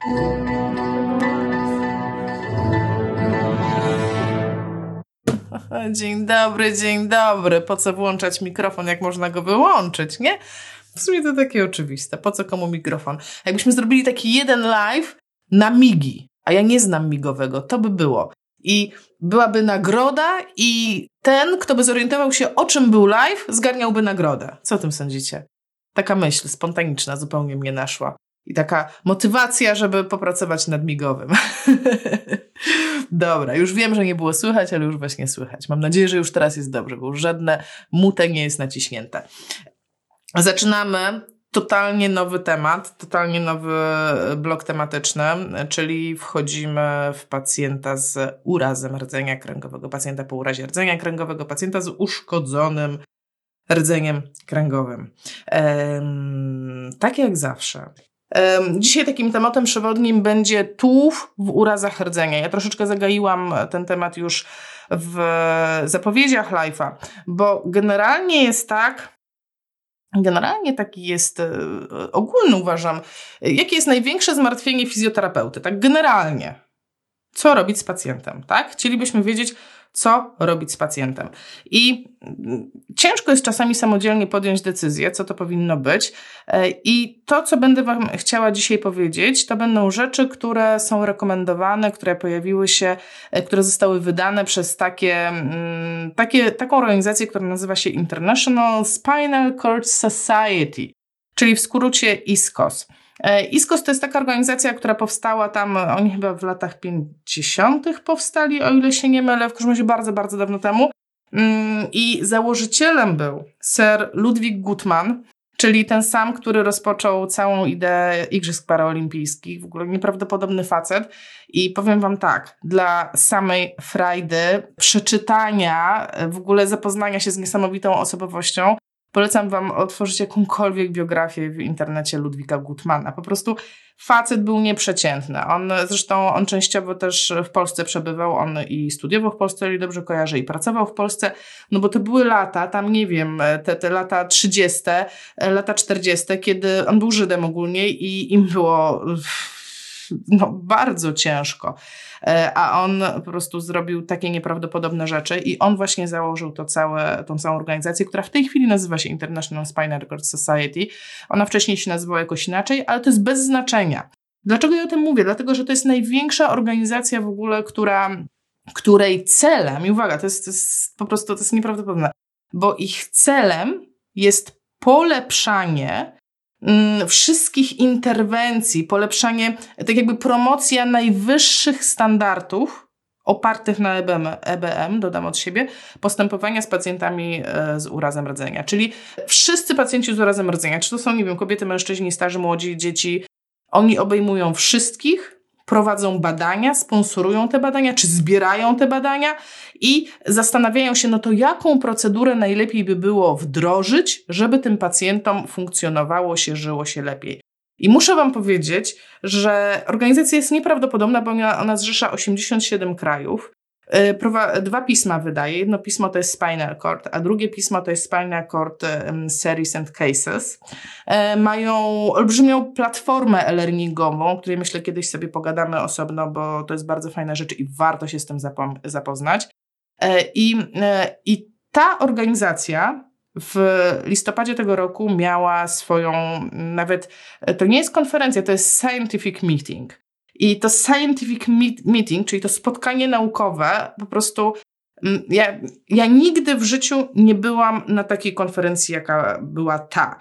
Dzień dobry, dzień dobry. Po co włączać mikrofon, jak można go wyłączyć, nie? W sumie to takie oczywiste. Po co komu mikrofon? Jakbyśmy zrobili taki jeden live na migi, a ja nie znam migowego, to by było. I byłaby nagroda i ten, kto by zorientował się, o czym był live, zgarniałby nagrodę. Co o tym sądzicie? Taka myśl spontaniczna zupełnie mnie naszła. I taka motywacja, żeby popracować nad migowym. Dobra, już wiem, że nie było słychać, ale już właśnie słychać. Mam nadzieję, że już teraz jest dobrze, bo już żadne mute nie jest naciśnięte. Zaczynamy totalnie nowy temat, totalnie nowy blok tematyczny, czyli wchodzimy w pacjenta z urazem rdzenia kręgowego, pacjenta po urazie rdzenia kręgowego, pacjenta z uszkodzonym rdzeniem kręgowym. Ehm, tak jak zawsze. Dzisiaj takim tematem przewodnim będzie tułów w urazach rdzenia. Ja troszeczkę zagaiłam ten temat już w zapowiedziach live'a, bo generalnie jest tak, Generalnie taki jest e, ogólny, uważam. Jakie jest największe zmartwienie fizjoterapeuty? Tak, generalnie. Co robić z pacjentem, tak? Chcielibyśmy wiedzieć, co robić z pacjentem. I mm, ciężko jest czasami samodzielnie podjąć decyzję, co to powinno być. E, I to, co będę Wam chciała dzisiaj powiedzieć, to będą rzeczy, które są rekomendowane, które pojawiły się, e, które zostały wydane przez takie, mm, takie, taką organizację, która nazywa się International Spinal Cord Society, czyli w skrócie ISCOS. E, ISKOS to jest taka organizacja, która powstała tam, oni chyba w latach 50. powstali, o ile się nie mylę, w każdym razie bardzo, bardzo dawno temu. Mm, I założycielem był Sir Ludwig Gutmann, czyli ten sam, który rozpoczął całą ideę Igrzysk Paraolimpijskich. W ogóle nieprawdopodobny facet. I powiem Wam tak, dla samej frajdy, przeczytania, w ogóle zapoznania się z niesamowitą osobowością, Polecam wam otworzyć jakąkolwiek biografię w internecie Ludwika Gutmana. Po prostu facet był nieprzeciętny. On zresztą on częściowo też w Polsce przebywał, on i studiował w Polsce, jeżeli dobrze kojarzę, i pracował w Polsce, no bo to były lata, tam nie wiem, te, te lata 30., lata 40., kiedy on był Żydem ogólnie i im było no, bardzo ciężko. E, a on po prostu zrobił takie nieprawdopodobne rzeczy i on właśnie założył to całe, tą całą organizację, która w tej chwili nazywa się International Spinal Cord Society. Ona wcześniej się nazywała jakoś inaczej, ale to jest bez znaczenia. Dlaczego ja o tym mówię? Dlatego, że to jest największa organizacja w ogóle, która, której celem, i uwaga, to jest, to jest po prostu to jest nieprawdopodobne, bo ich celem jest polepszanie wszystkich interwencji, polepszanie, tak jakby promocja najwyższych standardów opartych na EBM, EBM, dodam od siebie, postępowania z pacjentami e, z urazem rdzenia. Czyli wszyscy pacjenci z urazem rdzenia, czy to są, nie wiem, kobiety, mężczyźni, starzy, młodzi, dzieci, oni obejmują wszystkich, prowadzą badania, sponsorują te badania, czy zbierają te badania i zastanawiają się, no to jaką procedurę najlepiej by było wdrożyć, żeby tym pacjentom funkcjonowało się, żyło się lepiej. I muszę Wam powiedzieć, że organizacja jest nieprawdopodobna, bo ona, zrzesza 87 krajów. Y, dwa pisma wydaje. Jedno pismo to jest Spinal Cord, a drugie pismo to jest Spinal Cord Series and Cases. E, mają olbrzymią platformę e-learningową, o której myślę kiedyś sobie pogadamy osobno, bo to jest bardzo fajna rzecz i warto się z tym zapoznać. E, I, e, I ta organizacja w listopadzie tego roku miała swoją, nawet to nie jest konferencja, to jest scientific meeting. I to scientific meeting, czyli to spotkanie naukowe, po prostu mm, ja, ja nigdy w życiu nie byłam na takiej konferencji, jaka była ta.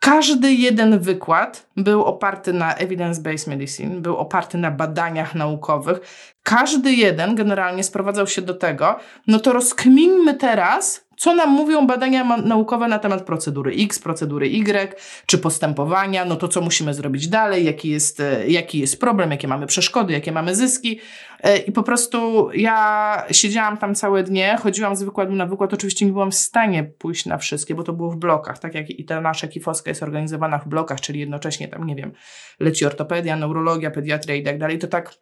Każdy jeden wykład był oparty na evidence-based medicine, był oparty na badaniach naukowych. Każdy jeden generalnie sprowadzał się do tego, no to rozkminmy teraz, co nam mówią badania naukowe na temat procedury X, procedury Y, czy postępowania, no to co musimy zrobić dalej, jaki jest, e, jaki jest problem, jakie mamy przeszkody, jakie mamy zyski. E, I po prostu ja siedziałam tam całe dnie, chodziłam z wykładu na wykład, oczywiście nie byłam w stanie pójść na wszystkie, bo to było w blokach, tak jak i ta nasza kifoska jest organizowana w blokach, czyli jednocześnie tam, nie wiem, leci ortopedia, neurologia, pediatria i tak dalej, to tak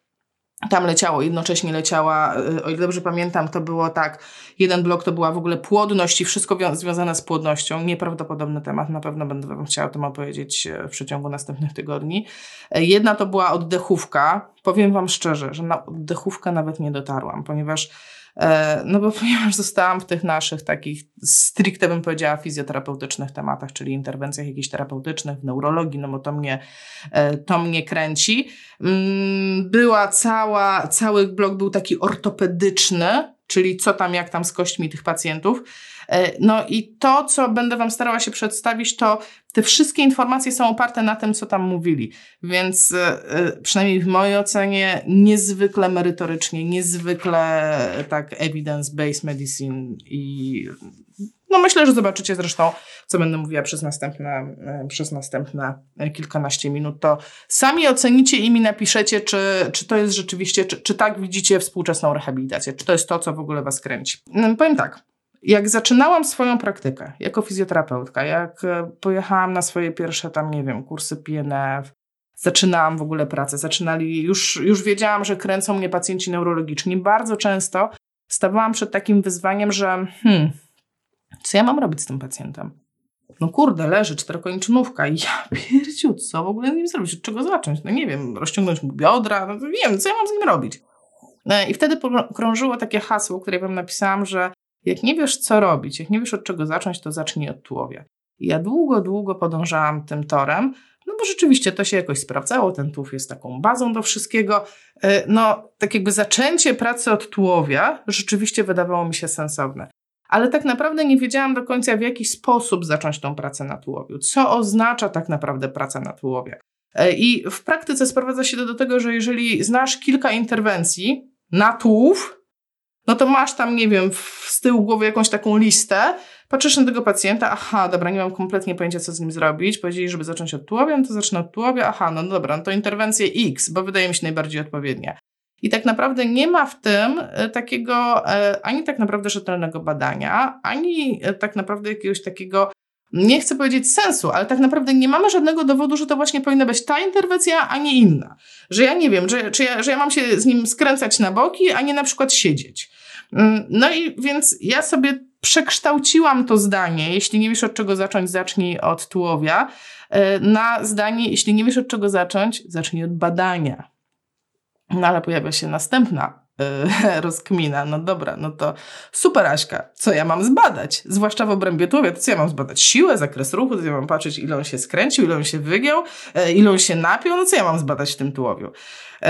tam leciało, jednocześnie leciała, y, o ile dobrze pamiętam, to było tak, jeden blok to była w ogóle płodność i wszystko związane z płodnością. Nieprawdopodobny temat, na pewno będę Wam chciała o tym opowiedzieć e, w przeciągu następnych tygodni. E, jedna to była oddechówka. Powiem Wam szczerze, że na oddechówkę nawet nie dotarłam, ponieważ E, no bo ponieważ zostałam w tych naszych takich stricte bym powiedziała fizjoterapeutycznych tematach, czyli interwencjach jakichś terapeutycznych, w neurologii, no bo to mnie, e, to mnie kręci. Mm, była cała, cały blok był taki ortopedyczny, czyli co tam, jak tam z kośćmi tych pacjentów. E, no i to, co będę Wam starała się przedstawić, to te wszystkie informacje są oparte na tym, co tam mówili. Więc e, e, przynajmniej w mojej ocenie niezwykle merytorycznie, niezwykle tak evidence-based medicine i no myślę, że zobaczycie zresztą, co będę mówiła przez następne, przez następne kilkanaście minut, to sami ocenicie i mi napiszecie, czy, czy to jest rzeczywiście, czy, czy tak widzicie współczesną rehabilitację, czy to jest to, co w ogóle Was kręci. No, powiem tak, jak zaczynałam swoją praktykę jako fizjoterapeutka, jak e, pojechałam na swoje pierwsze tam, nie wiem, kursy PNF, zaczynałam w ogóle pracę, zaczynali, już, już wiedziałam, że kręcą mnie pacjenci neurologiczni. Bardzo często stawałam przed takim wyzwaniem, że hmm, co ja mam robić z tym pacjentem? No kurde, leży czterokoniczynówka i ja pierdziu, co w ogóle z nim zrobić? Od czego zacząć? No nie wiem, rozciągnąć mu biodra? No nie wiem, co ja mam z nim robić? E, I wtedy krążyło takie hasło, które wam napisałam, że jak nie wiesz, co robić, jak nie wiesz, od czego zacząć, to zacznij od tułowia. I ja długo, długo podążałam tym torem, no bo rzeczywiście to się jakoś sprawdzało, ten tułów jest taką bazą do wszystkiego. E, no, tak jakby zaczęcie pracy od tułowia rzeczywiście wydawało mi się sensowne. Ale tak naprawdę nie wiedziałam do końca, w jaki sposób zacząć tą pracę na tułowiu. Co oznacza tak naprawdę praca na tułowie. E, I w praktyce sprowadza się to do tego, że jeżeli znasz kilka interwencji na tułów, no to masz tam, nie wiem, z tyłu głowy jakąś taką listę, patrzysz na tego pacjenta, aha, dobra, nie mam kompletnie pojęcia, co z nim zrobić, powiedzieli, żeby zacząć od tułowia, no to zacznę od tułowia, aha, no dobra, no to interwencję X, bo wydaje mi się najbardziej odpowiednia. I tak naprawdę nie ma w tym e, takiego e, ani tak naprawdę rzetelnego badania, ani e, tak naprawdę jakiegoś takiego nie chcę powiedzieć sensu, ale tak naprawdę nie mamy żadnego dowodu, że to właśnie powinna być ta interwencja, a nie inna. Że ja nie wiem, że, ja, że ja mam się z nim skręcać na boki, a nie na przykład siedzieć. Mm, no i więc ja sobie przekształciłam to zdanie, jeśli nie wiesz od czego zacząć, zacznij od tułowia, na zdanie, jeśli nie wiesz od czego zacząć, zacznij od badania. No ale pojawia się następna yy, rozkmina. No dobra, no to super Aśka, co ja mam zbadać? Zwłaszcza w obrębie tułowia, to co ja mam zbadać? Siłę, zakres ruchu, to ja mam patrzeć ile on się skręcił, ile on się wygiął, yy, ile on się napiął, no co ja mam zbadać w tym tułowiu? Yy,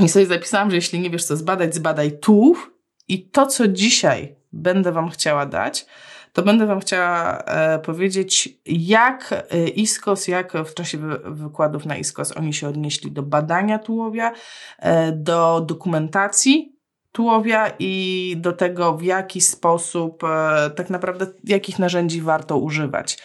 i sobie zapisałam, że jeśli nie wiesz co zbadać, zbadaj tułów i to, co dzisiaj będę Wam chciała dać, to będę Wam chciała e, powiedzieć, jak e, ISKOS, jak w czasie wy, wykładów na ISKOS oni się odnieśli do badania tułowia, e, do dokumentacji tułowia i do tego, w jaki sposób, tak naprawdę, jakich narzędzi warto używać.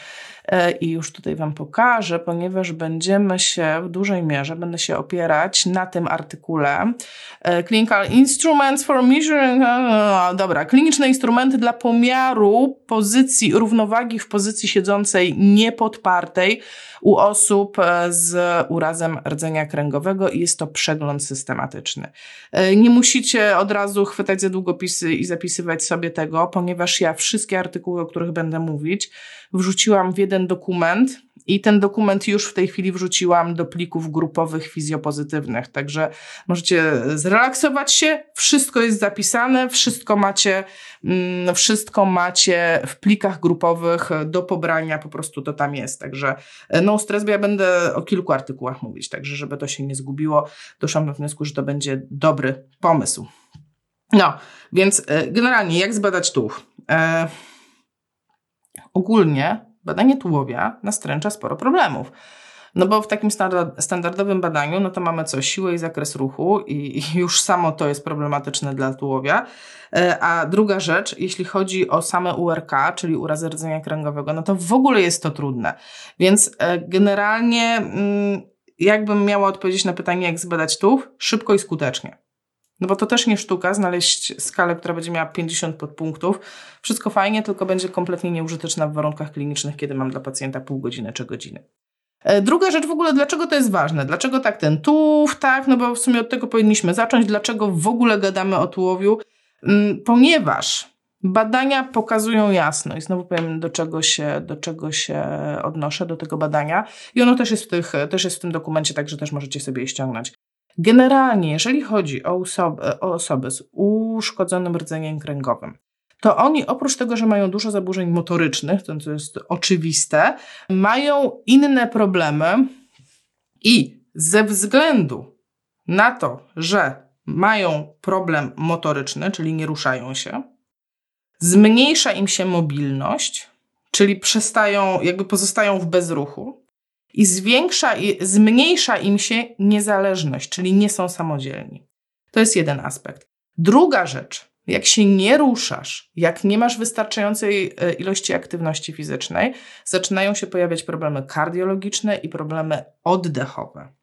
E, i już tutaj Wam pokażę, ponieważ będziemy się w dużej mierze, będę się opierać na tym artykule e, Clinical Instruments for Measuring, e, dobra, kliniczne instrumenty dla pomiaru pozycji równowagi w pozycji siedzącej niepodpartej u osób z urazem rdzenia kręgowego i jest to przegląd systematyczny. Nie musicie od razu chwytać za długopisy i zapisywać sobie tego, ponieważ ja wszystkie artykuły, o których będę mówić, wrzuciłam w jeden dokument i ten dokument już w tej chwili wrzuciłam do plików grupowych fizjopozytywnych. Także możecie zrelaksować się, wszystko jest zapisane, wszystko macie, mm, wszystko macie w plikach grupowych do pobrania, po prostu to tam jest. Także e, no stres, bo ja będę o kilku artykułach mówić, także żeby to się nie zgubiło, doszłam do wniosku, że to będzie dobry pomysł. No, więc e, generalnie jak zbadać tuch? E Ogólnie badanie tułowia nastręcza sporo problemów. No bo w takim standardowym badaniu, no to mamy co? Siłę i zakres ruchu i, już samo to jest problematyczne dla tułowia. E, a druga rzecz, jeśli chodzi o same URK, czyli urazy rdzenia kręgowego, no to w ogóle jest to trudne. Więc e, generalnie mm, jakbym miała odpowiedzieć na pytanie, jak zbadać tułów? Szybko i skutecznie. No bo to też nie sztuka znaleźć skalę, która będzie miała 50 podpunktów. Wszystko fajnie, tylko będzie kompletnie nieużyteczna w warunkach klinicznych, kiedy mam dla pacjenta pół godziny czy godziny. E, druga rzecz w ogóle, dlaczego to jest ważne? Dlaczego tak ten tułów, tak? No bo w sumie od tego powinniśmy zacząć. Dlaczego w ogóle gadamy o tułowiu? Mm, ponieważ badania pokazują jasno i znowu powiem, do czego się, do czego się odnoszę, do tego badania. I ono też jest w, tych, też jest w tym dokumencie, także też możecie sobie je ściągnąć. Generalnie, jeżeli chodzi o osoby, o osoby z uszkodzonym rdzeniem kręgowym, to oni oprócz tego, że mają dużo zaburzeń motorycznych, to co jest oczywiste, mają inne problemy i ze względu na to, że mają problem motoryczny, czyli nie ruszają się, zmniejsza im się mobilność, czyli przestają, jakby pozostają w bezruchu i zwiększa, zmniejsza im się niezależność, czyli nie są samodzielni. To jest jeden aspekt. Druga rzecz, jak się nie ruszasz, jak nie masz wystarczającej e, ilości aktywności fizycznej, zaczynają się pojawiać problemy kardiologiczne i problemy oddechowe.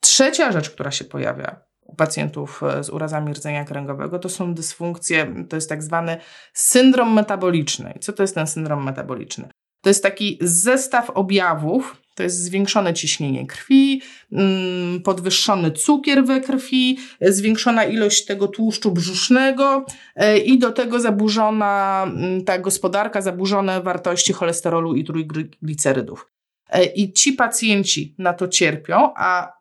Trzecia rzecz, która się pojawia u pacjentów e, z urazami rdzenia kręgowego, to są dysfunkcje, to jest tak zwany syndrom metaboliczny. Co to jest ten syndrom metaboliczny? To jest taki zestaw objawów, to jest zwiększone ciśnienie krwi, mm, podwyższony cukier we krwi, zwiększona ilość tego tłuszczu brzusznego e, i do tego zaburzona mm, ta gospodarka, zaburzone wartości cholesterolu i trójglicerydów. E, I ci pacjenci na to cierpią, a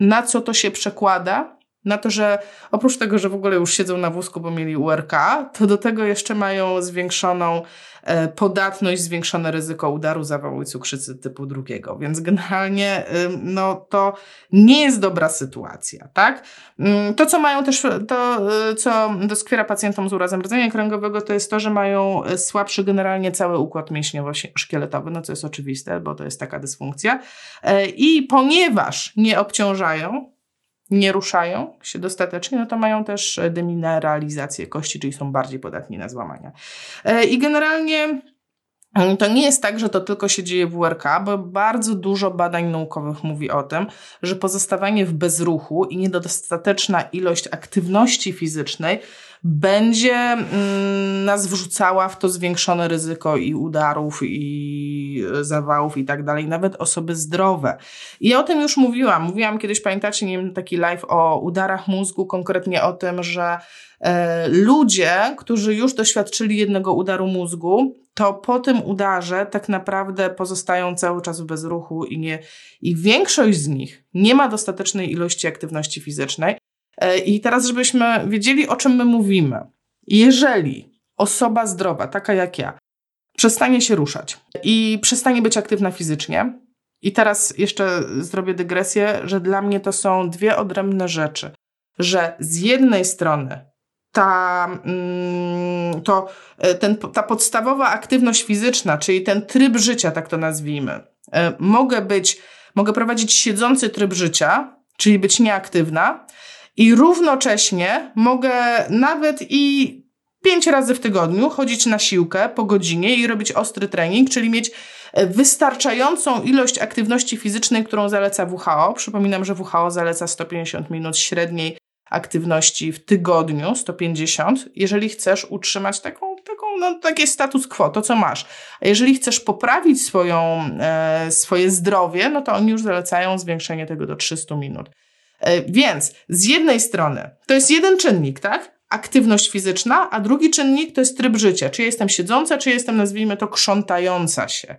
na co to się przekłada? Na to, że oprócz tego, że w ogóle już siedzą na wózku, bo mieli URK, to do tego jeszcze mają zwiększoną E, podatność, zwiększone ryzyko udaru, zawału i cukrzycy typu drugiego. Więc generalnie no, to nie jest dobra sytuacja, tak? To, co mają też, to, e, co doskwiera pacjentom z urazem rdzenia kręgowego, to jest to, że mają e, słabszy generalnie cały układ mięśniowo-szkieletowy, no co jest oczywiste, bo to jest taka dysfunkcja. I ponieważ nie obciążają, nie ruszają się dostatecznie, no to mają też e, demineralizację kości, czyli są bardziej podatni na złamania. E, I generalnie mm, to nie jest tak, że to tylko się dzieje w URK, bo bardzo dużo badań naukowych mówi o tym, że pozostawanie w bezruchu i niedostateczna ilość aktywności fizycznej będzie mm, nas wrzucała w to zwiększone ryzyko i udarów, i zawałów i tak dalej, nawet osoby zdrowe. I ja o tym już mówiłam. Mówiłam kiedyś, pamiętacie, nie wiem, taki live o udarach mózgu, konkretnie o tym, że e, ludzie, którzy już doświadczyli jednego udaru mózgu, to po tym udarze tak naprawdę pozostają cały czas w bezruchu i nie, i większość z nich nie ma dostatecznej ilości aktywności fizycznej, E, I teraz, żebyśmy wiedzieli, o czym my mówimy. Jeżeli osoba zdrowa, taka jak ja, przestanie się ruszać i przestanie być aktywna fizycznie, i teraz jeszcze zrobię dygresję, że dla mnie to są dwie odrębne rzeczy. Że z jednej strony ta, mm, to, e, ten, ta podstawowa aktywność fizyczna, czyli ten tryb życia, tak to nazwijmy, e, mogę być, mogę prowadzić siedzący tryb życia, czyli być nieaktywna, i równocześnie mogę nawet i pięć razy w tygodniu chodzić na siłkę po godzinie i robić ostry trening, czyli mieć e, wystarczającą ilość aktywności fizycznej, którą zaleca WHO. Przypominam, że WHO zaleca 150 minut średniej aktywności w tygodniu, 150, jeżeli chcesz utrzymać taką, taką no, takie status quo, to co masz. A jeżeli chcesz poprawić swoją, e, swoje zdrowie, no to oni już zalecają zwiększenie tego do 300 minut. E, więc z jednej strony to jest jeden czynnik, tak? Aktywność fizyczna, a drugi czynnik to jest tryb życia. Czy jestem siedząca, czy jestem, nazwijmy to, krzątająca się.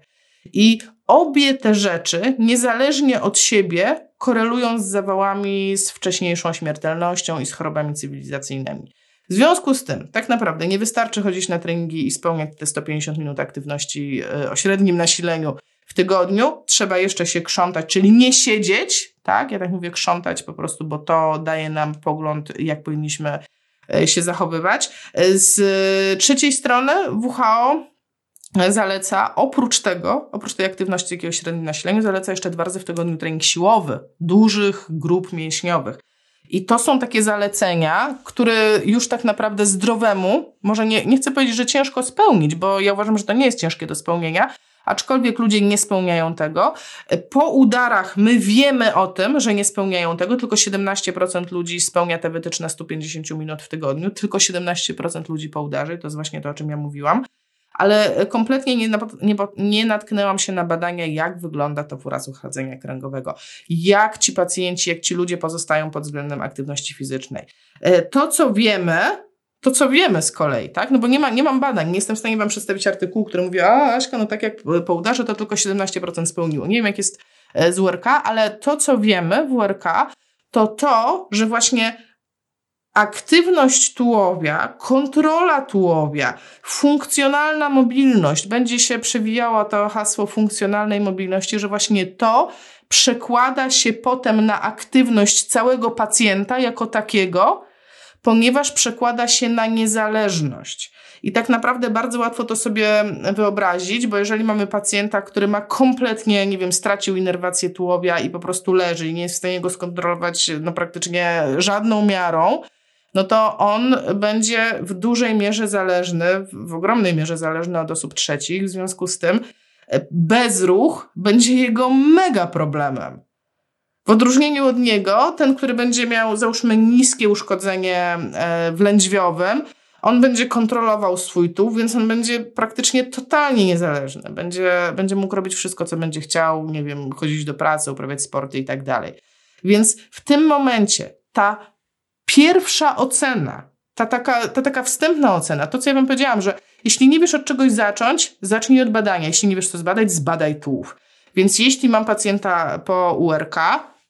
I obie te rzeczy, niezależnie od siebie, korelują z zawałami, z wcześniejszą śmiertelnością i z chorobami cywilizacyjnymi. W związku z tym, tak naprawdę nie wystarczy chodzić na treningi i spełniać te 150 minut aktywności e, o średnim nasileniu tygodniu. Trzeba jeszcze się krzątać, czyli nie siedzieć, tak? Ja tak mówię krzątać po prostu, bo to daje nam pogląd, jak powinniśmy e, się zachowywać. Z trzeciej strony WHO zaleca oprócz tego, oprócz tej aktywności jakiegoś średnim nasilenia, zaleca jeszcze dwa razy w tygodniu trening siłowy dużych grup mięśniowych. I to są takie zalecenia, które już tak naprawdę zdrowemu, może nie, nie chcę powiedzieć, że ciężko spełnić, bo ja uważam, że to nie jest ciężkie do spełnienia, aczkolwiek ludzie nie spełniają tego. Po udarach my wiemy o tym, że nie spełniają tego, tylko 17% ludzi spełnia te wytyczne 150 minut w tygodniu, tylko 17% ludzi po udarze, to jest właśnie to, o czym ja mówiłam. ale kompletnie nie, nie, nie natknęłam się na badania, jak wygląda to uraz uchadzenia kręgowego, jak ci pacjenci, jak ci ludzie pozostają pod względem aktywności fizycznej. E, to, co wiemy, to, co wiemy z kolei, tak? No bo nie, ma, nie mam badań, nie jestem w stanie wam przedstawić artykułu, który mówi, a Aśka, no tak jak po udarze, to tylko 17% spełniło. Nie wiem, jak jest e, z URK, ale to, co wiemy w URK, to to, że właśnie aktywność tułowia, kontrola tułowia, funkcjonalna mobilność, będzie się przewijało to hasło funkcjonalnej mobilności, że właśnie to przekłada się potem na aktywność całego pacjenta jako takiego, ponieważ przekłada się na niezależność. I tak naprawdę bardzo łatwo to sobie wyobrazić, bo jeżeli mamy pacjenta, który ma kompletnie, nie wiem, stracił inerwację tułowia i po prostu leży i nie jest w stanie go skontrolować no, praktycznie żadną miarą, no to on będzie w dużej mierze zależny, w ogromnej mierze zależny od osób trzecich. W związku z tym e, bezruch będzie jego mega problemem. W odróżnieniu od niego, ten, który będzie miał, załóżmy, niskie uszkodzenie e, w lędźwiowym, on będzie kontrolował swój tuł, więc on będzie praktycznie totalnie niezależny. Będzie, będzie mógł robić wszystko, co będzie chciał, nie wiem, chodzić do pracy, uprawiać sporty i tak dalej. Więc w tym momencie ta pierwsza ocena, ta taka, ta taka wstępna ocena, to co ja wam powiedziałam, że jeśli nie wiesz od czegoś zacząć, zacznij od badania. Jeśli nie wiesz co zbadać, zbadaj tułów. Więc jeśli mam pacjenta po URK,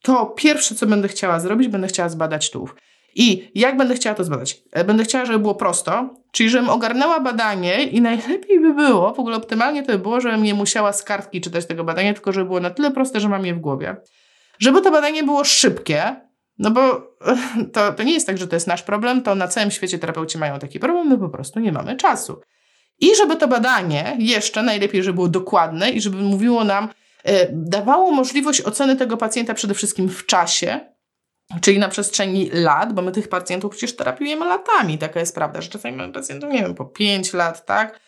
to pierwsze co będę chciała zrobić, będę chciała zbadać tułów. I jak będę chciała to zbadać? E, będę chciała, żeby było prosto, czyli żebym ogarnęła badanie i najlepiej by było, w ogóle optymalnie to by było, żebym nie musiała z kartki czytać tego badania, tylko żeby było na tyle proste, że mam je w głowie. Żeby to badanie było szybkie, no bo to, to nie jest tak, że to jest nasz problem, to na całym świecie terapeuci mają taki problem, my po prostu nie mamy czasu. I żeby to badanie jeszcze najlepiej, żeby było dokładne i żeby mówiło nam, dawało możliwość oceny tego pacjenta przede wszystkim w czasie, czyli na przestrzeni lat, bo my tych pacjentów przecież terapiujemy latami, taka jest prawda, że czasami mamy pacjentów, nie wiem, po 5 lat, tak?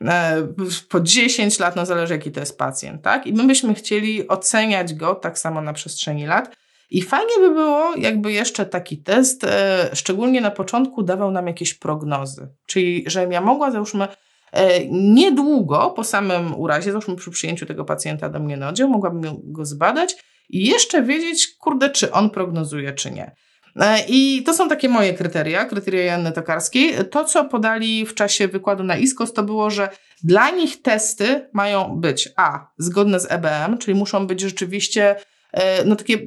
E, po 10 lat, no zależy jaki to jest pacjent, tak? I my byśmy chcieli oceniać go tak samo na przestrzeni lat, i fajnie by było, jakby jeszcze taki test, e, szczególnie na początku, dawał nam jakieś prognozy. Czyli, że ja mogła, załóżmy, niedługo po samym urazie, załóżmy przy przyjęciu tego pacjenta do mnie na oddział, mogłabym go zbadać i jeszcze wiedzieć, kurde, czy on prognozuje, czy nie. E, I to są takie moje kryteria, kryteria Janny Tokarskiej. To, co podali w czasie wykładu na ISKOS, to było, że dla nich testy mają być a. zgodne z EBM, czyli muszą być rzeczywiście E, no takie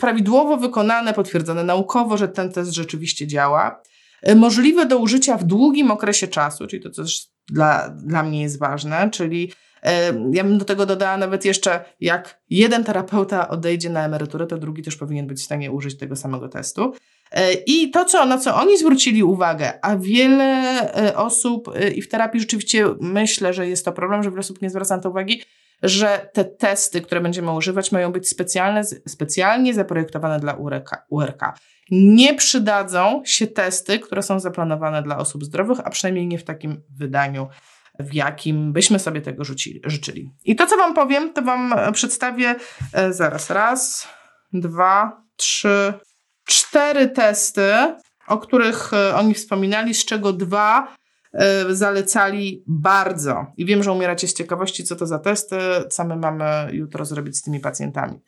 prawidłowo wykonane, potwierdzone naukowo, że ten test rzeczywiście działa. E, możliwe do użycia w długim okresie czasu, czyli to też dla, dla mnie jest ważne, czyli e, ja bym do tego dodała nawet jeszcze, jak jeden terapeuta odejdzie na emeryturę, to drugi też powinien być w stanie użyć tego samego testu. I to, co, na co oni zwrócili uwagę, a wiele osób i w terapii rzeczywiście myślę, że jest to problem, że wiele osób nie zwraca na to uwagi, że te testy, które będziemy używać, mają być specjalne, specjalnie zaprojektowane dla URK. Nie przydadzą się testy, które są zaplanowane dla osób zdrowych, a przynajmniej nie w takim wydaniu, w jakim byśmy sobie tego rzucili, życzyli. I to, co Wam powiem, to Wam przedstawię e, zaraz. Raz, dwa, trzy, cztery testy, o których e, oni wspominali, z czego dwa E, zalecali bardzo. I wiem, że umieracie z ciekawości, co to za testy, co my mamy jutro zrobić z tymi pacjentami.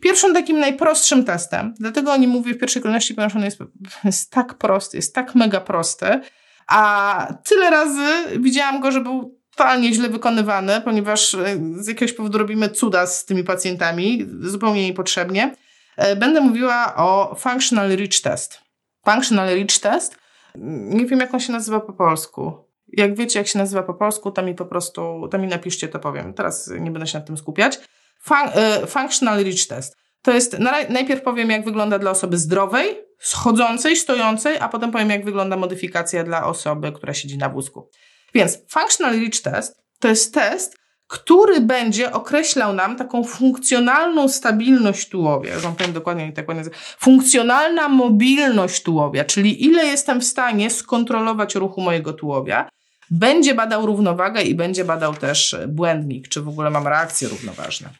Pierwszym takim najprostszym testem, dlatego o nim mówię w pierwszej kolejności, ponieważ on jest, jest tak prosty, jest tak mega prosty, a tyle razy widziałam go, że był totalnie źle wykonywany, ponieważ e, z jakiegoś powodu robimy cuda z tymi pacjentami, zupełnie niepotrzebnie. E, będę mówiła o Functional Reach Test. Functional Reach Test nie wiem, jak on się nazywa po polsku. Jak wiecie, jak się nazywa po polsku, to mi po prostu, to mi napiszcie, to powiem. Teraz nie będę się nad tym skupiać. Fun, y, functional Reach Test. To jest, najpierw powiem, jak wygląda dla osoby zdrowej, schodzącej, stojącej, a potem powiem, jak wygląda modyfikacja dla osoby, która siedzi na wózku. Więc Functional Reach Test to jest test, który będzie określał nam taką funkcjonalną stabilność tułowia, że on powiem dokładnie, tak ładnie funkcjonalna mobilność tułowia, czyli ile jestem w stanie skontrolować ruchu mojego tułowia, będzie badał równowagę i będzie badał też błędnik, czy w ogóle mam reakcje równoważne.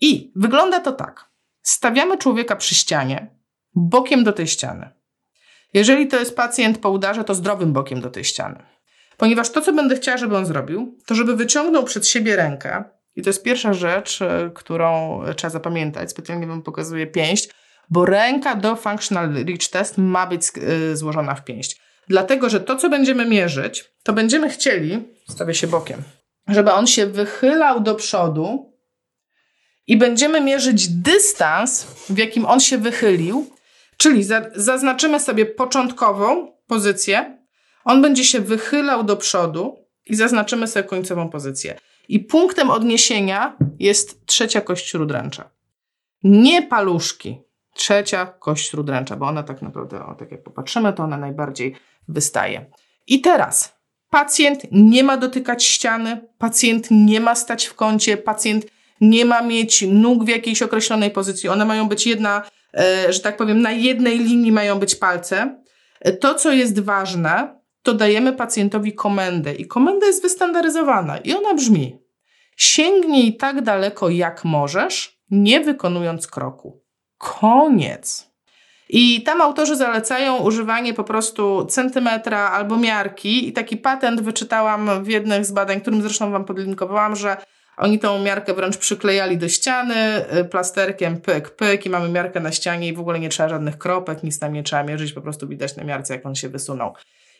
I wygląda to tak. Stawiamy człowieka przy ścianie, bokiem do tej ściany. Jeżeli to jest pacjent po udarze, to zdrowym bokiem do tej ściany. Ponieważ to, co będę chciała, żeby on zrobił, to żeby wyciągnął przed siebie rękę. I to jest pierwsza rzecz, e, którą trzeba zapamiętać. Specjalnie wam pokazuję pięść, bo ręka do Functional Reach Test ma być e, złożona w pięść. Dlatego, że to, co będziemy mierzyć, to będziemy chcieli, stawię się bokiem, żeby on się wychylał do przodu i będziemy mierzyć dystans, w jakim on się wychylił, czyli zaznaczymy sobie początkową pozycję, on będzie się wychylał do przodu i zaznaczymy sobie końcową pozycję. I punktem odniesienia jest trzecia kość śródręcza. Nie paluszki, trzecia kość śródręcza, bo ona tak naprawdę, o, tak jak popatrzymy, to ona najbardziej wystaje. I teraz pacjent nie ma dotykać ściany, pacjent nie ma stać w kącie, pacjent nie ma mieć nóg w jakiejś określonej pozycji. One mają być jedna, e, że tak powiem, na jednej linii mają być palce. E, to, co jest ważne, to dajemy pacjentowi komendę i komenda jest wystandaryzowana i ona brzmi: sięgnij tak daleko, jak możesz, nie wykonując kroku. Koniec. I tam autorzy zalecają używanie po prostu centymetra albo miarki i taki patent wyczytałam w jednych z badań, którym zresztą Wam podlinkowałam, że oni tą miarkę wręcz przyklejali do ściany y, plasterkiem, pyk, pyk i mamy miarkę na ścianie i w ogóle nie trzeba żadnych kropek, nic tam nie trzeba mierzyć, po prostu widać na miarce, jak on się wysunął.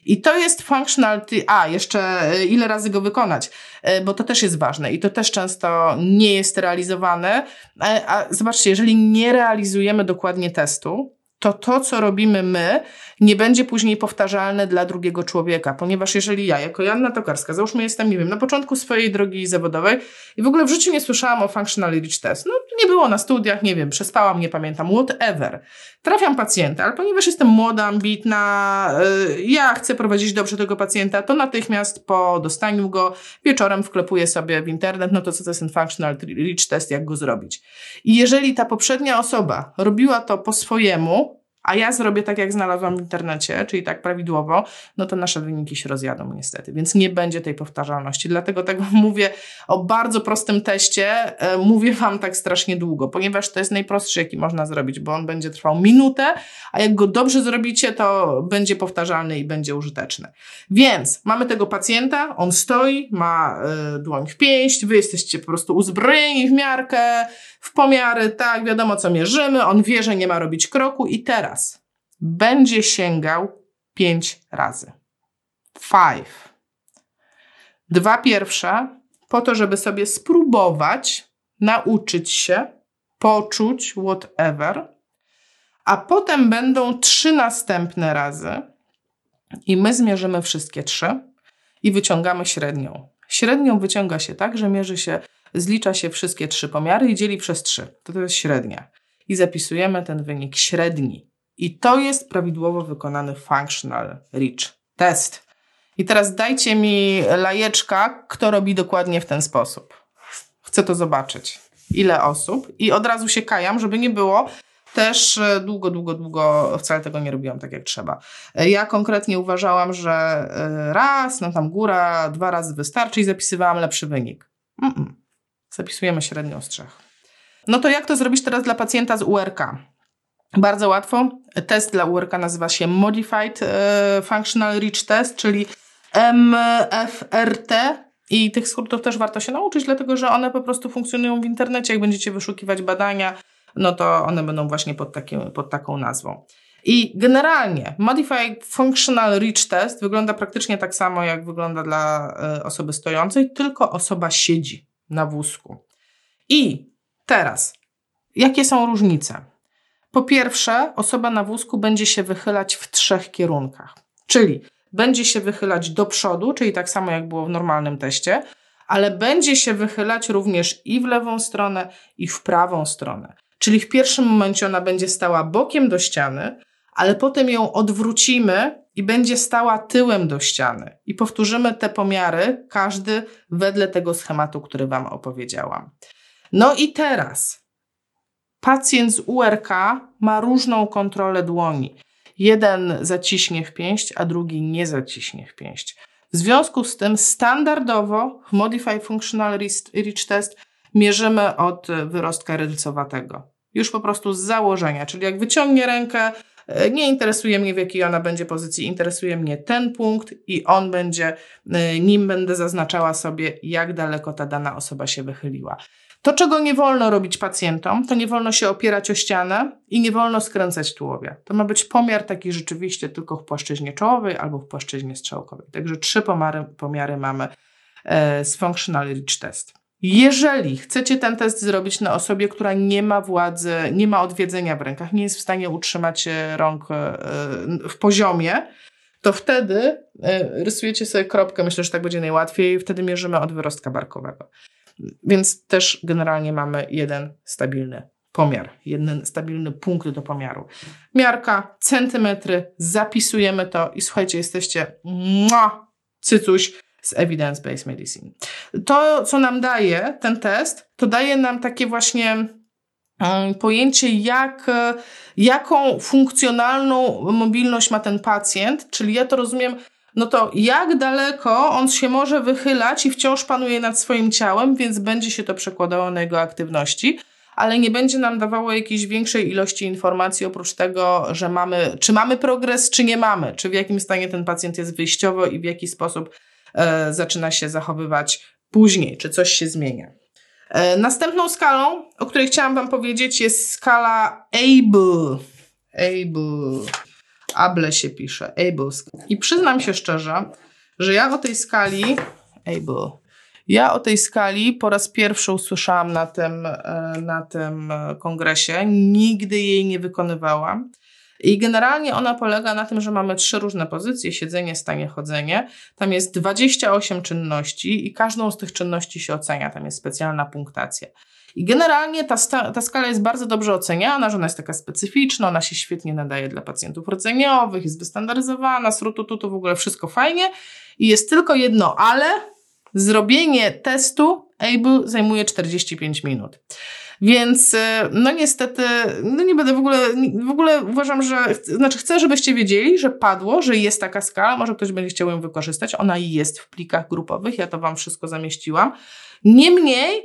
I to jest functionality, a jeszcze y, ile razy go wykonać, y, bo to też jest ważne i to też często nie jest realizowane. A zobaczcie, jeżeli nie realizujemy dokładnie testu, to to, co robimy my, nie będzie później powtarzalne dla drugiego człowieka, ponieważ jeżeli ja, jako Janna Tokarska, załóżmy jestem, nie wiem, na początku swojej drogi zawodowej i w ogóle w życiu nie słyszałam o Functional Reach Test, no nie było na studiach, nie wiem, przespałam, nie pamiętam, whatever. Trafiam pacjenta, ale ponieważ jestem młoda, ambitna, yy, ja chcę prowadzić dobrze tego pacjenta, to natychmiast po dostaniu go wieczorem wklepuję sobie w internet, no to co to jest ten Functional Reach Test, jak go zrobić. I jeżeli ta poprzednia osoba robiła to po swojemu, a ja zrobię tak, jak znalazłam w internecie, czyli tak prawidłowo, no to nasze wyniki się rozjadą niestety, więc nie będzie tej powtarzalności. Dlatego tak mówię o bardzo prostym teście, e, mówię Wam tak strasznie długo, ponieważ to jest najprostszy, jaki można zrobić, bo on będzie trwał minutę, a jak go dobrze zrobicie, to będzie powtarzalny i będzie użyteczny. Więc mamy tego pacjenta, on stoi, ma y, dłoń w pięść, Wy jesteście po prostu uzbrojeni w miarkę, w pomiary, tak, wiadomo co mierzymy, on wie, że nie ma robić kroku i teraz będzie sięgał pięć razy. Five. Dwa pierwsze po to, żeby sobie spróbować, nauczyć się, poczuć, whatever, a potem będą trzy następne razy i my zmierzymy wszystkie trzy i wyciągamy średnią. Średnią wyciąga się tak, że mierzy się zlicza się wszystkie trzy pomiary i dzieli przez trzy. To to jest średnia. I zapisujemy ten wynik średni. I to jest prawidłowo wykonany functional reach test. I teraz dajcie mi lajeczka, kto robi dokładnie w ten sposób. Chcę to zobaczyć. Ile osób? I od razu się kajam, żeby nie było, też e, długo, długo, długo wcale tego nie robiłam tak jak trzeba. E, ja konkretnie uważałam, że e, raz, no tam góra, dwa razy wystarczy i zapisywałam lepszy wynik. Mm -mm. Zapisujemy średnią z trzech. No to jak to zrobić teraz dla pacjenta z URK? Bardzo łatwo. Test dla URK nazywa się Modified e, Functional Reach Test, czyli MFRT. I tych skrótów też warto się nauczyć, dlatego że one po prostu funkcjonują w internecie. Jak będziecie wyszukiwać badania, no to one będą właśnie pod, takim, pod taką nazwą. I generalnie Modified Functional Reach Test wygląda praktycznie tak samo, jak wygląda dla e, osoby stojącej, tylko osoba siedzi na wózku. I teraz, jakie są różnice? Po pierwsze, osoba na wózku będzie się wychylać w trzech kierunkach, czyli będzie się wychylać do przodu, czyli tak samo jak było w normalnym teście, ale będzie się wychylać również i w lewą stronę, i w prawą stronę. Czyli w pierwszym momencie ona będzie stała bokiem do ściany, ale potem ją odwrócimy i będzie stała tyłem do ściany. I powtórzymy te pomiary, każdy wedle tego schematu, który Wam opowiedziałam. No i teraz pacjent z URK ma różną kontrolę dłoni. Jeden zaciśnie w pięść, a drugi nie zaciśnie w pięść. W związku z tym standardowo w Modify Functional Reach Test mierzymy od wyrostka rylcowatego. Już po prostu z założenia, czyli jak wyciągnie rękę, nie interesuje mnie, w jakiej ona będzie pozycji, interesuje mnie ten punkt i on będzie, e, nim będę zaznaczała sobie, jak daleko ta dana osoba się wychyliła. To, czego nie wolno robić pacjentom, to nie wolno się opierać o ścianę i nie wolno skręcać tułowia. To ma być pomiar taki rzeczywiście tylko w płaszczyźnie czołowej albo w płaszczyźnie strzałkowej. Także trzy pomiary, pomiary mamy e, z Functional Reach Test. Jeżeli chcecie ten test zrobić na osobie, która nie ma władzy, nie ma odwiedzenia w rękach, nie jest w stanie utrzymać rąk e, w poziomie, to wtedy e, rysujecie sobie kropkę, myślę, że tak będzie najłatwiej, wtedy mierzymy od wyrostka barkowego. Więc też generalnie mamy jeden stabilny pomiar, jeden stabilny punkt do pomiaru. Miarka, centymetry, zapisujemy to i słuchajcie, jesteście mua, cycuś z Evidence-Based Medicine. To, co nam daje ten test, to daje nam takie właśnie mm, pojęcie, jak, jaką funkcjonalną mobilność ma ten pacjent, czyli ja to rozumiem no to jak daleko on się może wychylać i wciąż panuje nad swoim ciałem, więc będzie się to przekładało na jego aktywności, ale nie będzie nam dawało jakiejś większej ilości informacji oprócz tego, że mamy, czy mamy progres, czy nie mamy, czy w jakim stanie ten pacjent jest wyjściowo i w jaki sposób zaczyna się zachowywać później, czy coś się zmienia. E, następną skalą, o której chciałam Wam powiedzieć, jest skala ABLE. ABLE. Able się pisze, able. I przyznam się szczerze, że ja o tej skali, able, ja o tej skali po raz pierwszy usłyszałam na tym, e, na tym e, kongresie. Nigdy jej nie wykonywałam. I generalnie ona polega na tym, że mamy trzy różne pozycje: siedzenie, stanie, chodzenie. Tam jest 28 czynności i każdą z tych czynności się ocenia. Tam jest specjalna punktacja. I generalnie ta, ta skala jest bardzo dobrze oceniana, że ona jest taka specyficzna, ona się świetnie nadaje dla pacjentów rdzeniowych, jest wystandaryzowana, srututu, to w ogóle wszystko fajnie. I jest tylko jedno ale, zrobienie testu ABLE zajmuje 45 minut. Więc e, no niestety, no nie będę w ogóle, w ogóle uważam, że, znaczy chcę, żebyście wiedzieli, że padło, że jest taka skala, może ktoś będzie chciał ją wykorzystać, ona jest w plikach grupowych, ja to Wam wszystko zamieściłam. Niemniej,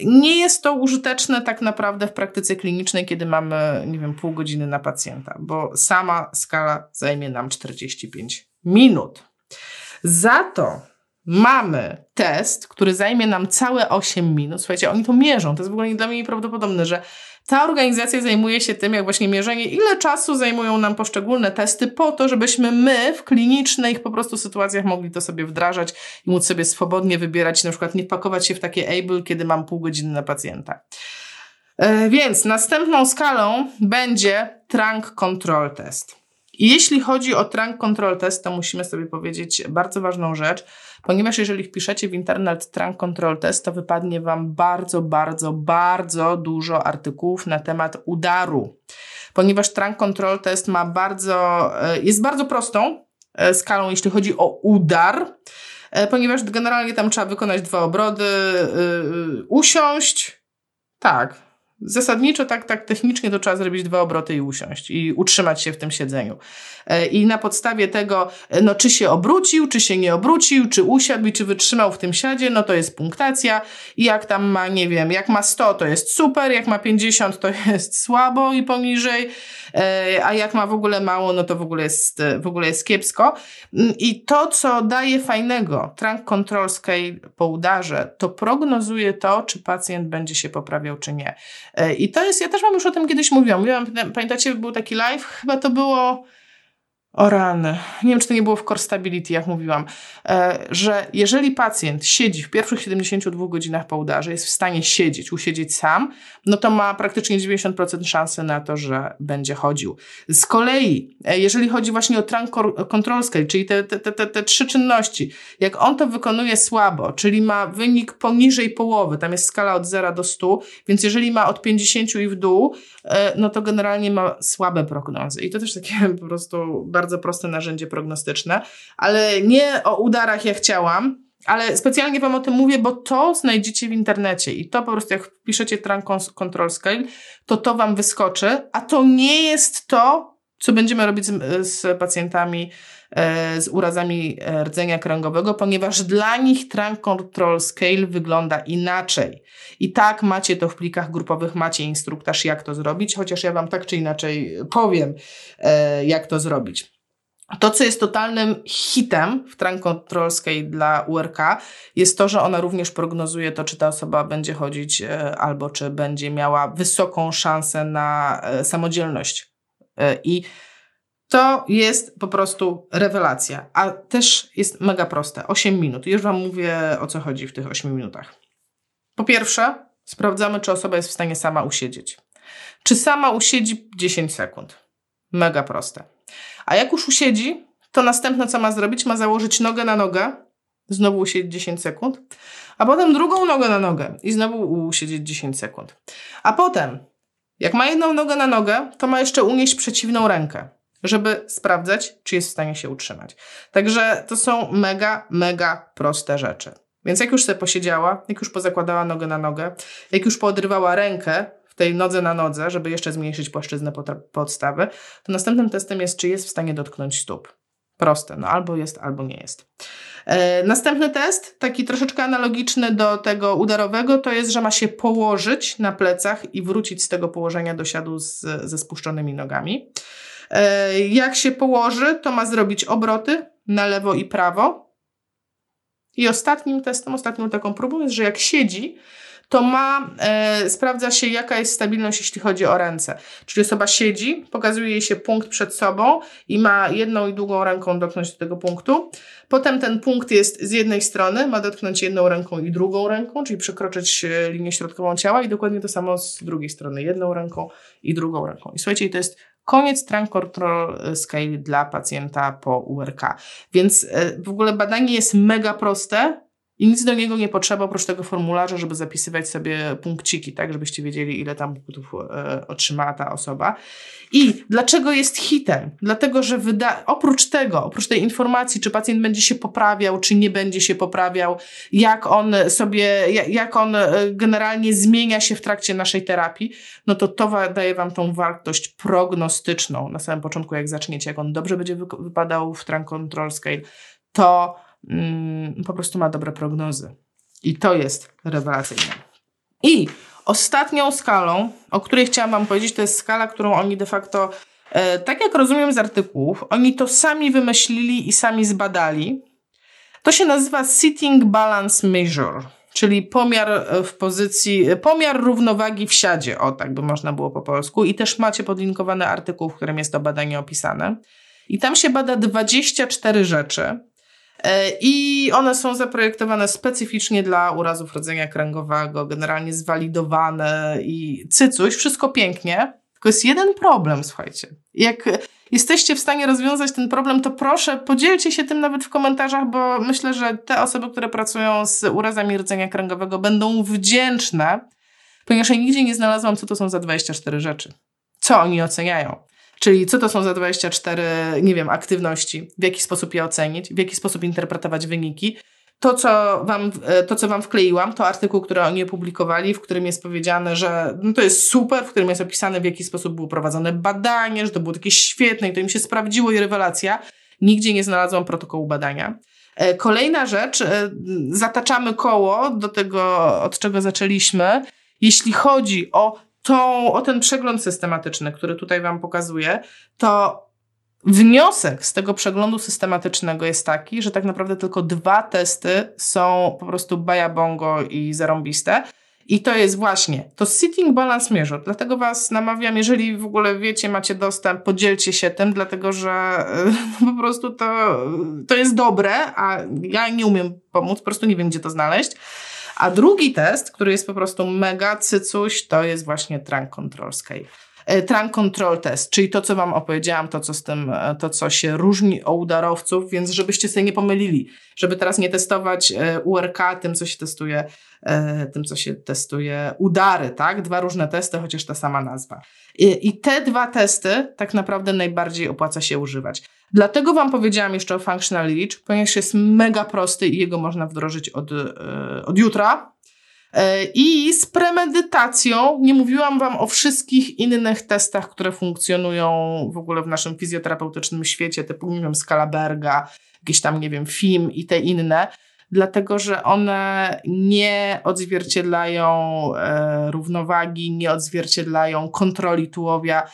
nie jest to użyteczne tak naprawdę w praktyce klinicznej, kiedy mamy, nie wiem, pół godziny na pacjenta, bo sama skala zajmie nam 45 minut. Za to mamy test, który zajmie nam całe 8 minut. Słuchajcie, oni to mierzą. To jest w ogóle dla mnie nieprawdopodobne, że ta organizacja zajmuje się tym, jak właśnie mierzenie, ile czasu zajmują nam poszczególne testy po to, żebyśmy my w klinicznych po prostu sytuacjach mogli to sobie wdrażać i móc sobie swobodnie wybierać, na przykład nie wpakować się w takie able, kiedy mam pół godziny na pacjenta. E, więc następną skalą będzie Trunk Control Test. Jeśli chodzi o Trunk Control Test, to musimy sobie powiedzieć bardzo ważną rzecz, ponieważ jeżeli wpiszecie w internet Trunk Control Test, to wypadnie Wam bardzo, bardzo, bardzo dużo artykułów na temat udaru. Ponieważ Trunk Control Test ma bardzo, e, jest bardzo prostą e, skalą, jeśli chodzi o udar, e, ponieważ generalnie tam trzeba wykonać dwa obrody, usiąść, tak, Zasadniczo tak, tak technicznie to trzeba zrobić dwa obroty i usiąść i utrzymać się w tym siedzeniu. E, I na podstawie tego, e, no czy się obrócił, czy się nie obrócił, czy usiadł i czy wytrzymał w tym siadzie, no to jest punktacja. I jak tam ma, nie wiem, jak ma 100 to jest super, jak ma 50 to jest słabo i poniżej, e, a jak ma w ogóle mało, no to w ogóle jest, w ogóle jest kiepsko. Mm, I to, co daje fajnego Trunk Control Scale po udarze, to prognozuje to, czy pacjent będzie się poprawiał, czy nie. I to jest, ja też mam już o tym kiedyś mówiłam. Mówiłam, pamiętacie, był taki live, chyba to było o rany. Nie wiem, czy to nie było w Core Stability, jak mówiłam, e, że jeżeli pacjent siedzi w pierwszych 72 godzinach po udarze, jest w stanie siedzieć, usiedzieć sam, no to ma praktycznie 90% szansy na to, że będzie chodził. Z kolei, e, jeżeli chodzi właśnie o trunk control scale, czyli te, te, te, te trzy czynności, jak on to wykonuje słabo, czyli ma wynik poniżej połowy, tam jest skala od 0 do 100, więc jeżeli ma od 50 i w dół, e, no to generalnie ma słabe prognozy. I to też takie po prostu bardzo bardzo proste narzędzie prognostyczne, ale nie o udarach jak chciałam, ale specjalnie Wam o tym mówię, bo to znajdziecie w internecie i to po prostu jak wpiszecie Trunk Control Scale, to to Wam wyskoczy, a to nie jest to, co będziemy robić z, z pacjentami e, z urazami e, rdzenia kręgowego, ponieważ dla nich Trunk Control Scale wygląda inaczej. I tak macie to w plikach grupowych, macie instruktaż, jak to zrobić, chociaż ja Wam tak czy inaczej powiem, e, jak to zrobić. To, co jest totalnym hitem w Scale dla URK, jest to, że ona również prognozuje to, czy ta osoba będzie chodzić albo czy będzie miała wysoką szansę na samodzielność. I to jest po prostu rewelacja, a też jest mega proste. 8 minut. Już Wam mówię o co chodzi w tych 8 minutach. Po pierwsze, sprawdzamy, czy osoba jest w stanie sama usiedzieć. Czy sama usiedzi 10 sekund. Mega proste. A jak już usiedzi, to następne co ma zrobić, ma założyć nogę na nogę, znowu usiedzieć 10 sekund, a potem drugą nogę na nogę i znowu usiedzieć 10 sekund. A potem, jak ma jedną nogę na nogę, to ma jeszcze unieść przeciwną rękę żeby sprawdzać, czy jest w stanie się utrzymać. Także to są mega, mega proste rzeczy. Więc jak już sobie posiedziała, jak już pozakładała nogę na nogę, jak już poodrywała rękę w tej nodze na nodze, żeby jeszcze zmniejszyć płaszczyznę podstawy, to następnym testem jest, czy jest w stanie dotknąć stóp. Proste, no albo jest, albo nie jest. E, następny test, taki troszeczkę analogiczny do tego udarowego, to jest, że ma się położyć na plecach i wrócić z tego położenia do siadu z, ze spuszczonymi nogami. E, jak się położy, to ma zrobić obroty na lewo i prawo. I ostatnim testem, ostatnią taką próbą jest, że jak siedzi, to ma, e, sprawdza się, jaka jest stabilność, jeśli chodzi o ręce. Czyli osoba siedzi, pokazuje się punkt przed sobą i ma jedną i drugą ręką dotknąć do tego punktu. Potem ten punkt jest z jednej strony, ma dotknąć jedną ręką i drugą ręką, czyli przekroczyć e, linię środkową ciała i dokładnie to samo z drugiej strony, jedną ręką i drugą ręką. I słuchajcie, to jest Koniec trunk control scale dla pacjenta po URK. Więc e, w ogóle badanie jest mega proste i nic do niego nie potrzeba oprócz tego formularza, żeby zapisywać sobie punkciki, tak, żebyście wiedzieli, ile tam punktów e, otrzymała ta osoba. I dlaczego jest hitem? Dlatego, że wyda- oprócz tego, oprócz tej informacji, czy pacjent będzie się poprawiał, czy nie będzie się poprawiał, jak on sobie, jak on e, generalnie zmienia się w trakcie naszej terapii, no to to daje Wam tą wartość prognostyczną na samym początku, jak zaczniecie, jak on dobrze będzie wypadał w Trunk Control Scale, to po prostu ma dobre prognozy. I to jest rewelacyjne. I ostatnią skalą, o której chciałam Wam powiedzieć, to jest skala, którą oni de facto, e, tak jak rozumiem z artykułów, oni to sami wymyślili i sami zbadali. To się nazywa Sitting Balance Measure, czyli pomiar e, w pozycji, e, pomiar równowagi w siadzie, o tak by można było po polsku. I też macie podlinkowany artykuł, w którym jest to badanie opisane. I tam się bada 24 rzeczy, I one są zaprojektowane specyficznie dla urazów rodzenia kręgowego, generalnie zwalidowane i cycuś, wszystko pięknie. Tylko jest jeden problem, słuchajcie. Jak jesteście w stanie rozwiązać ten problem, to proszę podzielcie się tym nawet w komentarzach, bo myślę, że te osoby, które pracują z urazami rdzenia kręgowego będą wdzięczne, ponieważ ja nigdzie nie znalazłam, co to są za 24 rzeczy. Co oni oceniają. Czyli co to są za 24, nie wiem, aktywności, w jaki sposób je ocenić, w jaki sposób interpretować wyniki. To co, wam, e, to, co Wam wkleiłam, to artykuł, który oni opublikowali, w którym jest powiedziane, że no to jest super, w którym jest opisane, w jaki sposób było prowadzone badanie, że to było takie świetne i to im się sprawdziło i rewelacja. Nigdzie nie znalazłam protokołu badania. E, kolejna rzecz, e, zataczamy koło do tego, od czego zaczęliśmy. Jeśli chodzi o tą, o ten przegląd systematyczny, który tutaj Wam pokazuję, to wniosek z tego przeglądu systematycznego jest taki, że tak naprawdę tylko dwa testy są po prostu bajabongo i zarąbiste. I to jest właśnie to Sitting Balance Measure. Dlatego Was namawiam, jeżeli w ogóle wiecie, macie dostęp, podzielcie się tym, dlatego że po prostu to, to jest dobre, a ja nie umiem pomóc, po prostu nie wiem, gdzie to znaleźć. A drugi test, który jest po prostu mega cycuś, to jest właśnie Trunk Control Scale. E, trunk Control Test, czyli to, co Wam opowiedziałam, to, co z tym, e, to, co się różni o udarowców, więc żebyście sobie nie pomylili, żeby teraz nie testować e, URK tym, co się testuje, tym, co się testuje udary, tak? Dwa różne testy, chociaż ta sama nazwa. I, I te dwa testy tak naprawdę najbardziej opłaca się używać. Dlatego Wam powiedziałam jeszcze o Functional Reach, ponieważ jest mega prosty i jego można wdrożyć od, od jutra, E, I z premedytacją, nie mówiłam Wam o wszystkich innych testach, które funkcjonują w ogóle w naszym fizjoterapeutycznym świecie, typu, nie wiem, skala Berga, jakieś tam, nie wiem, film i te inne, dlatego że one nie odzwierciedlają e, równowagi, nie odzwierciedlają kontroli tułowia. E,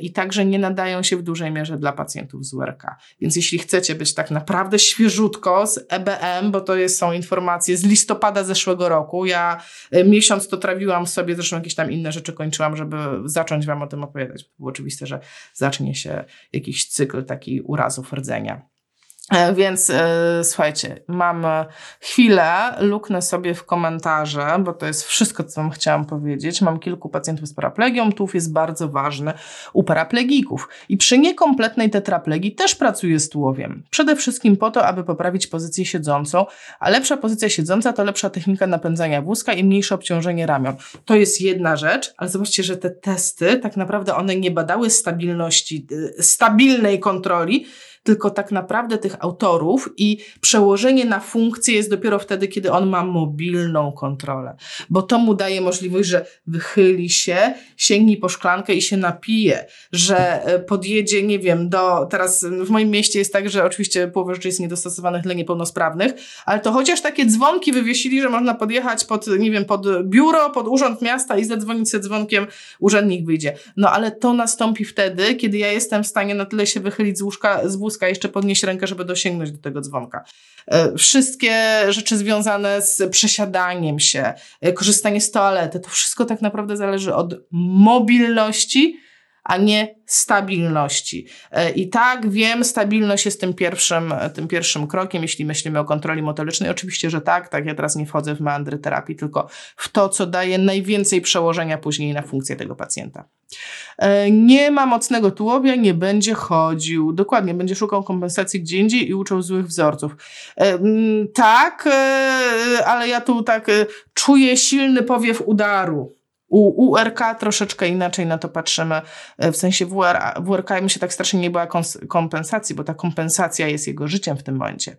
i także nie nadają się w dużej mierze dla pacjentów z URK. Więc jeśli chcecie być tak naprawdę świeżutko z EBM, bo to jest, są informacje z listopada zeszłego roku, ja e, miesiąc to trawiłam sobie, zresztą jakieś tam inne rzeczy kończyłam, żeby zacząć Wam o tym opowiadać. Było oczywiste, że zacznie się jakiś cykl taki urazów rdzenia. E, więc e, słuchajcie, mam chwilę, luknę sobie w komentarze, bo to jest wszystko, co wam chciałam powiedzieć. Mam kilku pacjentów z paraplegią, tułów jest bardzo ważny u paraplegików. I przy niekompletnej tetraplegii też pracuję z tułowiem. Przede wszystkim po to, aby poprawić pozycję siedzącą, a lepsza pozycja siedząca to lepsza technika napędzania wózka i mniejsze obciążenie ramion. To jest jedna rzecz, ale zobaczcie, że te testy, tak naprawdę one nie badały stabilności, y, stabilnej kontroli, tylko tak naprawdę tych autorów i przełożenie na funkcję jest dopiero wtedy, kiedy on ma mobilną kontrolę, bo to mu daje możliwość, że wychyli się, sięgnie po szklankę i się napije, że e, podjedzie, nie wiem, do, teraz w moim mieście jest tak, że oczywiście połowa rzeczy jest niedostosowanych dla niepełnosprawnych, ale to chociaż takie dzwonki wywiesili, że można podjechać pod, nie wiem, pod biuro, pod urząd miasta i zadzwonić się dzwonkiem, urzędnik wyjdzie. No ale to nastąpi wtedy, kiedy ja jestem w stanie na tyle się wychylić z łóżka, z wózka, wózka, jeszcze podnieść rękę, żeby dosięgnąć do tego dzwonka. E, wszystkie rzeczy związane z przesiadaniem się, e, korzystanie z toalety, to wszystko tak naprawdę zależy od mobilności, a nie stabilności. E, I tak wiem, stabilność jest tym pierwszym, tym pierwszym krokiem, jeśli myślimy o kontroli motorycznej. Oczywiście, że tak, tak, ja teraz nie wchodzę w meandry terapii, tylko w to, co daje najwięcej przełożenia później na funkcję tego pacjenta. E, nie ma mocnego tułowia, nie będzie chodził. Dokładnie, będzie szukał kompensacji gdzie indziej i uczył złych wzorców. E, tak, ale ja tu tak czuję silny powiew udaru u URK troszeczkę inaczej na to patrzymy, e, w sensie WR, WRK my się tak strasznie nie była kompensacji, bo ta kompensacja jest jego życiem w tym momencie.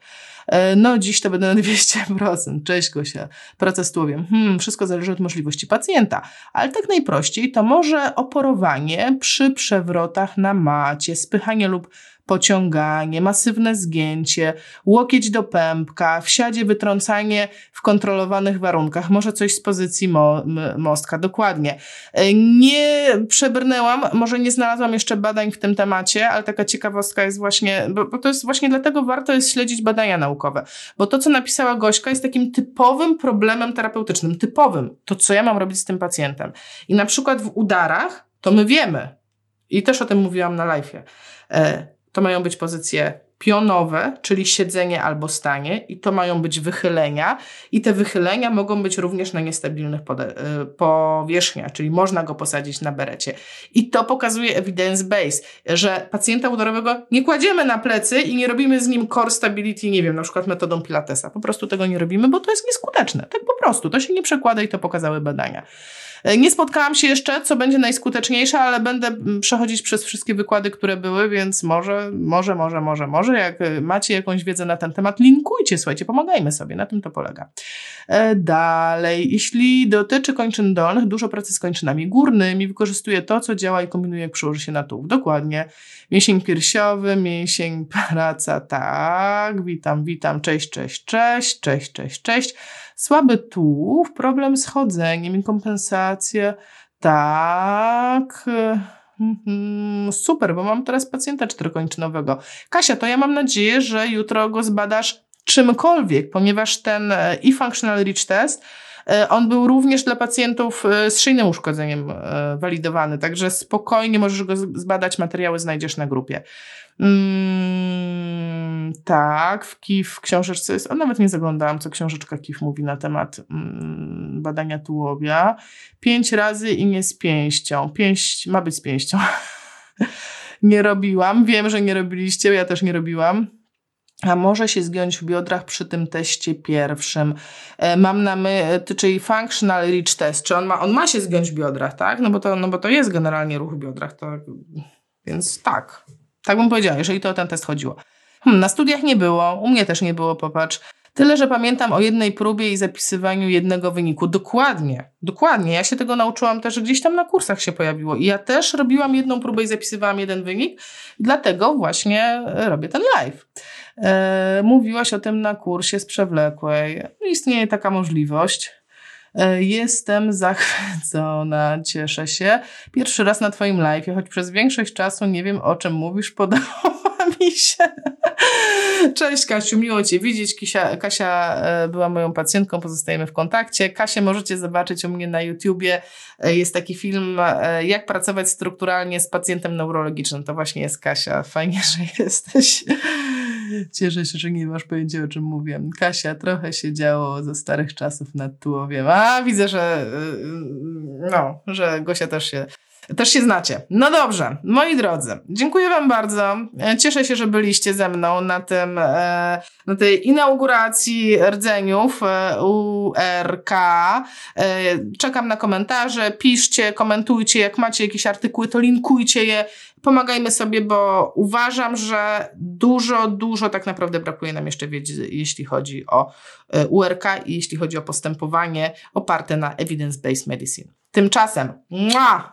E, no dziś to będę na 200%. Cześć Gosia. Proces tułowiem. Hmm, wszystko zależy od możliwości pacjenta. Ale tak najprościej to może oporowanie przy przewrotach na macie, spychanie lub pociąganie, masywne zgięcie, łokieć do pępka, wsiadzie wytrącanie w kontrolowanych warunkach, może coś z pozycji mo mostka, dokładnie. E, nie przebrnęłam, może nie znalazłam jeszcze badań w tym temacie, ale taka ciekawostka jest właśnie, bo, bo to jest właśnie dlatego warto jest śledzić badania naukowe, bo to, co napisała Gośka jest takim typowym problemem terapeutycznym, typowym, to co ja mam robić z tym pacjentem. I na przykład w udarach, to my wiemy, i też o tym mówiłam na live'ie, e, to mają być pozycje pionowe, czyli siedzenie albo stanie, i to mają być wychylenia, i te wychylenia mogą być również na niestabilnych y, powierzchniach, czyli można go posadzić na berecie. I to pokazuje evidence base, że pacjenta udorowego nie kładziemy na plecy i nie robimy z nim core stability, nie wiem, na przykład metodą Pilatesa. Po prostu tego nie robimy, bo to jest nieskuteczne. Tak po prostu. To się nie przekłada i to pokazały badania. E, nie spotkałam się jeszcze, co będzie najskuteczniejsze, ale będę mm, przechodzić przez wszystkie wykłady, które były, więc może, może, może, może, może, jak e, macie jakąś wiedzę na ten temat, linkujcie, słuchajcie, pomagajmy sobie, na tym to polega. E, dalej, jeśli dotyczy kończyn dolnych, dużo pracy z kończynami górnymi, wykorzystuje to, co działa i kombinuje, jak się na tułów. Dokładnie. Mięsień piersiowy, mięsień praca, tak, witam, witam, cześć, cześć, cześć, cześć, cześć, cześć. Słaby tułów, problem z chodzeniem i kompensacje. Tak. Mhm, super, bo mam teraz pacjenta czterokończynowego. Kasia, to ja mam nadzieję, że jutro go zbadasz czymkolwiek, ponieważ ten e-functional reach test e, on był również dla pacjentów e, z szyjnym uszkodzeniem e, walidowany, także spokojnie możesz go zbadać, materiały znajdziesz na grupie. Mm, tak, w KIF w książeczce jest, a nawet nie zaglądałam, co książeczka KIF mówi na temat mm, badania tułowia. Pięć razy i nie z pięścią. Pięść ma być z pięścią. nie robiłam. Wiem, że nie robiliście, ja też nie robiłam. A może się zgiąć w biodrach przy tym teście pierwszym. E, mam na myśli, czyli functional reach test, czy on ma, on ma się zgiąć w biodrach, tak? No bo to, no bo to jest generalnie ruch w biodrach, to, więc tak. Tak bym powiedziała, jeżeli to o ten test chodziło. Hmm, na studiach nie było, u mnie też nie było, popatrz. Tyle, że pamiętam o jednej próbie i zapisywaniu jednego wyniku. Dokładnie, dokładnie. Ja się tego nauczyłam też, gdzieś tam na kursach się pojawiło. I ja też robiłam jedną próbę i zapisywałam jeden wynik, dlatego właśnie robię ten live. E, mówiłaś o tym na kursie z przewlekłej. Istnieje taka możliwość. E, jestem zachwycona, cieszę się. Pierwszy raz na Twoim live, choć przez większość czasu nie wiem o czym mówisz, podoba mi się. Cześć Kasiu, miło Cię widzieć. Kasia, Kasia e, była moją pacjentką, pozostajemy w kontakcie. Kasię możecie zobaczyć u mnie na YouTubie. Jest taki film, jak pracować strukturalnie z pacjentem neurologicznym. To właśnie jest Kasia. Fajnie, że jesteś. Cieszę się, że nie masz pojęcia o czym mówię. Kasia, trochę się działo ze starych czasów nad tułowiem. A, widzę, że y, no, że Gosia też się też się znacie. No dobrze, moi drodzy, dziękuję Wam bardzo. Cieszę się, że byliście ze mną na tym, e, na tej inauguracji rdzeniów e, URK. E, czekam na komentarze, piszcie, komentujcie, jak macie jakieś artykuły, to linkujcie je. Pomagajmy sobie, bo uważam, że dużo, dużo tak naprawdę brakuje nam jeszcze wiedzy, jeśli chodzi o URK i jeśli chodzi o postępowanie oparte na evidence-based medicine. Tymczasem, mua!